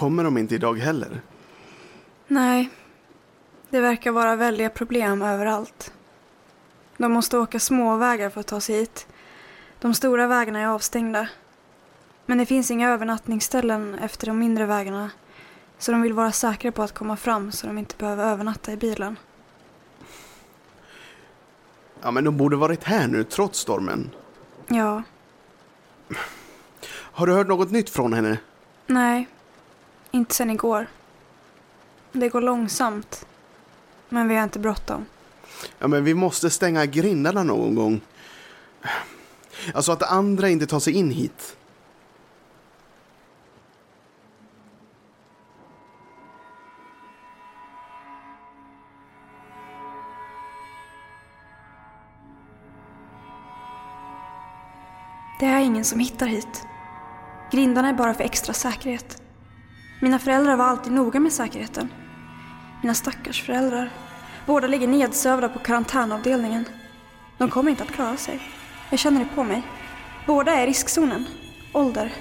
Kommer de inte idag heller? Nej, det verkar vara väldiga problem överallt. De måste åka småvägar för att ta sig hit. De stora vägarna är avstängda. Men det finns inga övernattningsställen efter de mindre vägarna. Så de vill vara säkra på att komma fram så de inte behöver övernatta i bilen. Ja, men de borde varit här nu trots stormen. Ja, Har du hört något nytt från henne? nej. Inte sen igår. Det går långsamt. Men vi har inte bråttom. Ja, men vi måste stänga grindarna någon gång. Alltså att andra inte tar sig in hit. Det är ingen som hittar hit. Grindarna är bara för extra säkerhet. Mina föräldrar var alltid noga med säkerheten. Mina stackars föräldrar. Båda ligger nedsövda på karantänavdelningen. De kommer inte att klara sig. Jag känner det på mig. Båda är i riskzonen. Ålder.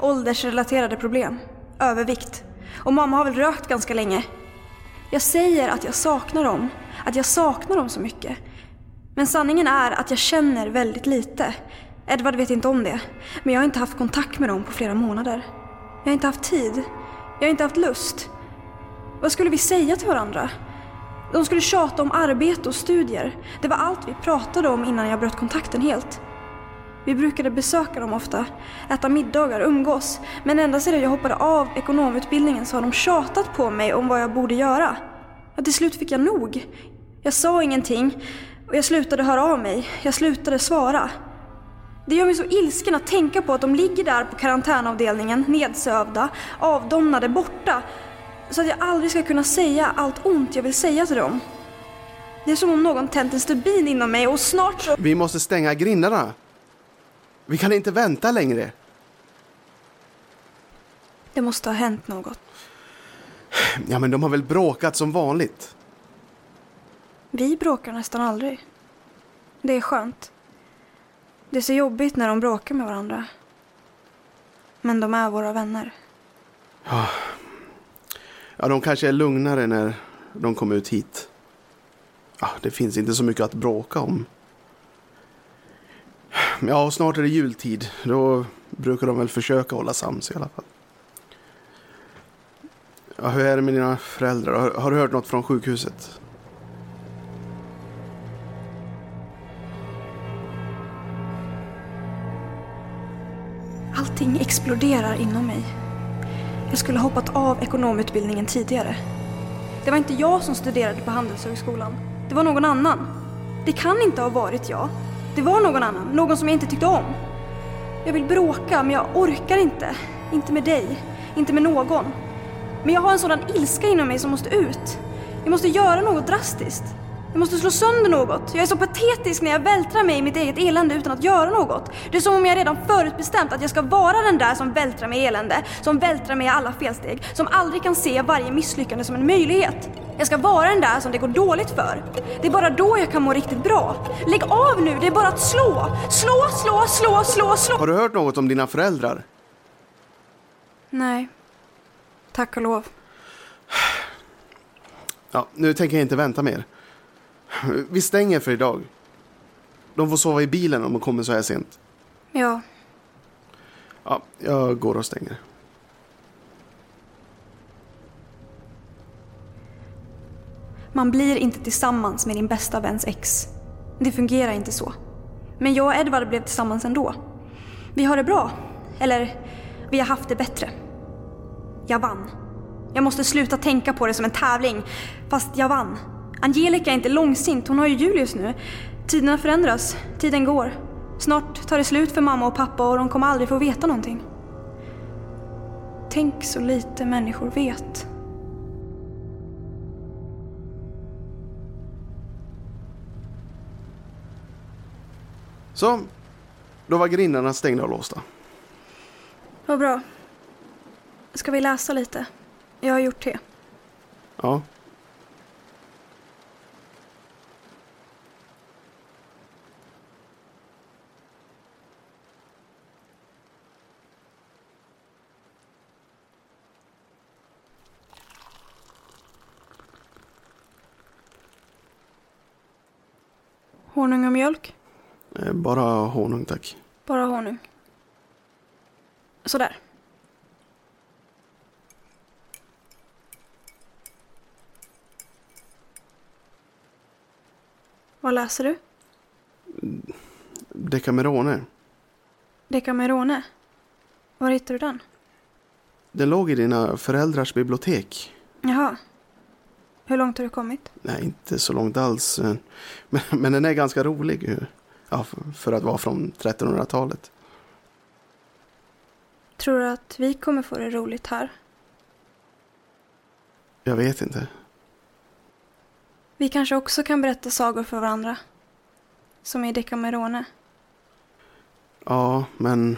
Åldersrelaterade problem. Övervikt. Och mamma har väl rökt ganska länge. Jag säger att jag saknar dem. Att jag saknar dem så mycket. Men sanningen är att jag känner väldigt lite. Edvard vet inte om det. Men jag har inte haft kontakt med dem på flera månader. Jag har inte haft tid. Jag har inte haft lust. Vad skulle vi säga till varandra? De skulle tjata om arbete och studier. Det var allt vi pratade om innan jag bröt kontakten helt. Vi brukade besöka dem ofta, äta middagar, umgås. Men ända sedan jag hoppade av ekonomutbildningen så har de tjatat på mig om vad jag borde göra. Och till slut fick jag nog. Jag sa ingenting och jag slutade höra av mig. Jag slutade svara. Det gör mig så ilsken att tänka på att de ligger där på karantänavdelningen, nedsövda, avdomnade, borta. Så att jag aldrig ska kunna säga allt ont jag vill säga till dem. Det är som om någon tänt en stubin inom mig och snart så... Vi måste stänga grindarna. Vi kan inte vänta längre. Det måste ha hänt något. Ja, men de har väl bråkat som vanligt. Vi bråkar nästan aldrig. Det är skönt. Det är så jobbigt när de bråkar med varandra. Men de är våra vänner. Ja, de kanske är lugnare när de kommer ut hit. Ja, det finns inte så mycket att bråka om. Ja, och snart är det jultid. Då brukar de väl försöka hålla sams i alla fall. Ja, hur är det med dina föräldrar? Har, har du hört något från sjukhuset? Exploderar inom mig. Jag skulle ha hoppat av ekonomutbildningen tidigare. Det var inte jag som studerade på Handelshögskolan. Det var någon annan. Det kan inte ha varit jag. Det var någon annan, någon som jag inte tyckte om. Jag vill bråka, men jag orkar inte. Inte med dig, inte med någon. Men jag har en sådan ilska inom mig som måste ut. Jag måste göra något drastiskt. Jag måste slå sönder något. Jag är så patetisk när jag vältrar mig i mitt eget elände utan att göra något. Det är som om jag redan förut bestämt att jag ska vara den där som vältrar mig i elände, som vältrar mig i alla felsteg, som aldrig kan se varje misslyckande som en möjlighet. Jag ska vara den där som det går dåligt för. Det är bara då jag kan må riktigt bra. Lägg av nu, det är bara att slå! Slå, slå, slå, slå, slå! Har du hört något om dina föräldrar? Nej. Tack och lov. Ja, nu tänker jag inte vänta mer. Vi stänger för idag. De får sova i bilen om de kommer så här sent. Ja, Ja, jag går och stänger. Man blir inte tillsammans med din bästa väns ex. Det fungerar inte så. Men jag och Edvard blev tillsammans ändå. Vi har det bra. Eller, vi har haft det bättre. Jag vann. Jag måste sluta tänka på det som en tävling. Fast jag vann. Angelica är inte långsint, hon har ju Julius nu. Tiderna förändras, tiden går. Snart tar det slut för mamma och pappa och de kommer aldrig få veta någonting. Tänk så lite människor vet. Så, då var grindarna stängda och låsta. Vad bra. Ska vi läsa lite? Jag har gjort det. Ja. Honung och mjölk? Eh, Bara honung tack. Bara honung. Sådär. Vad läser du? Decamerone. Decamerone. Var hittar du den? Den låg i dina föräldrars bibliotek. Jaha. Hur långt har du kommit? Nej, inte så långt alls. Men, men den är ganska rolig. Ja, för att vara från 1300-talet. Tror du att vi kommer få det roligt här? Jag vet inte. Vi kanske också kan berätta sagor för varandra. Som i Decamerone. Ja, men...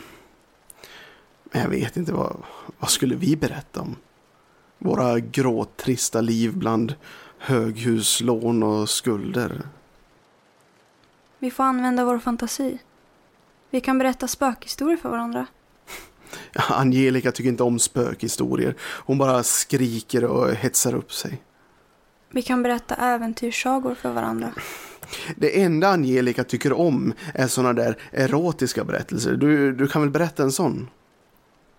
Men jag vet inte vad... Vad skulle vi berätta om? Våra gråtrista liv bland höghuslån och skulder. Vi får använda vår fantasi. Vi kan berätta spökhistorier för varandra. Angelica tycker inte om spökhistorier. Hon bara skriker och hetsar upp sig. Vi kan berätta äventyrssagor för varandra. Det enda Angelica tycker om är såna där erotiska berättelser. Du, du kan väl berätta en sån?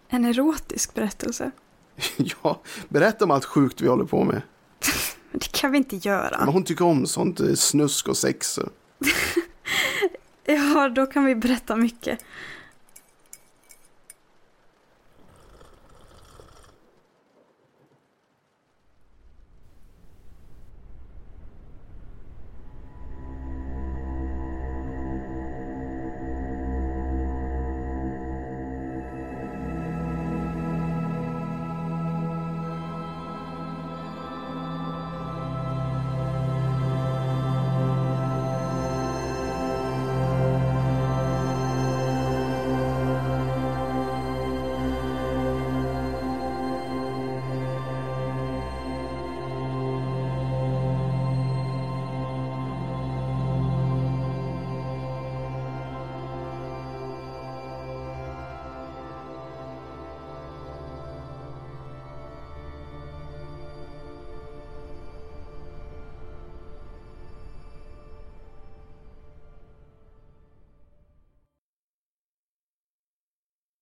En erotisk berättelse. Ja, berätta om allt sjukt vi håller på med. Men det kan vi inte Men göra. hon tycker om sånt eh, snusk och sex. Ja, då kan vi berätta mycket.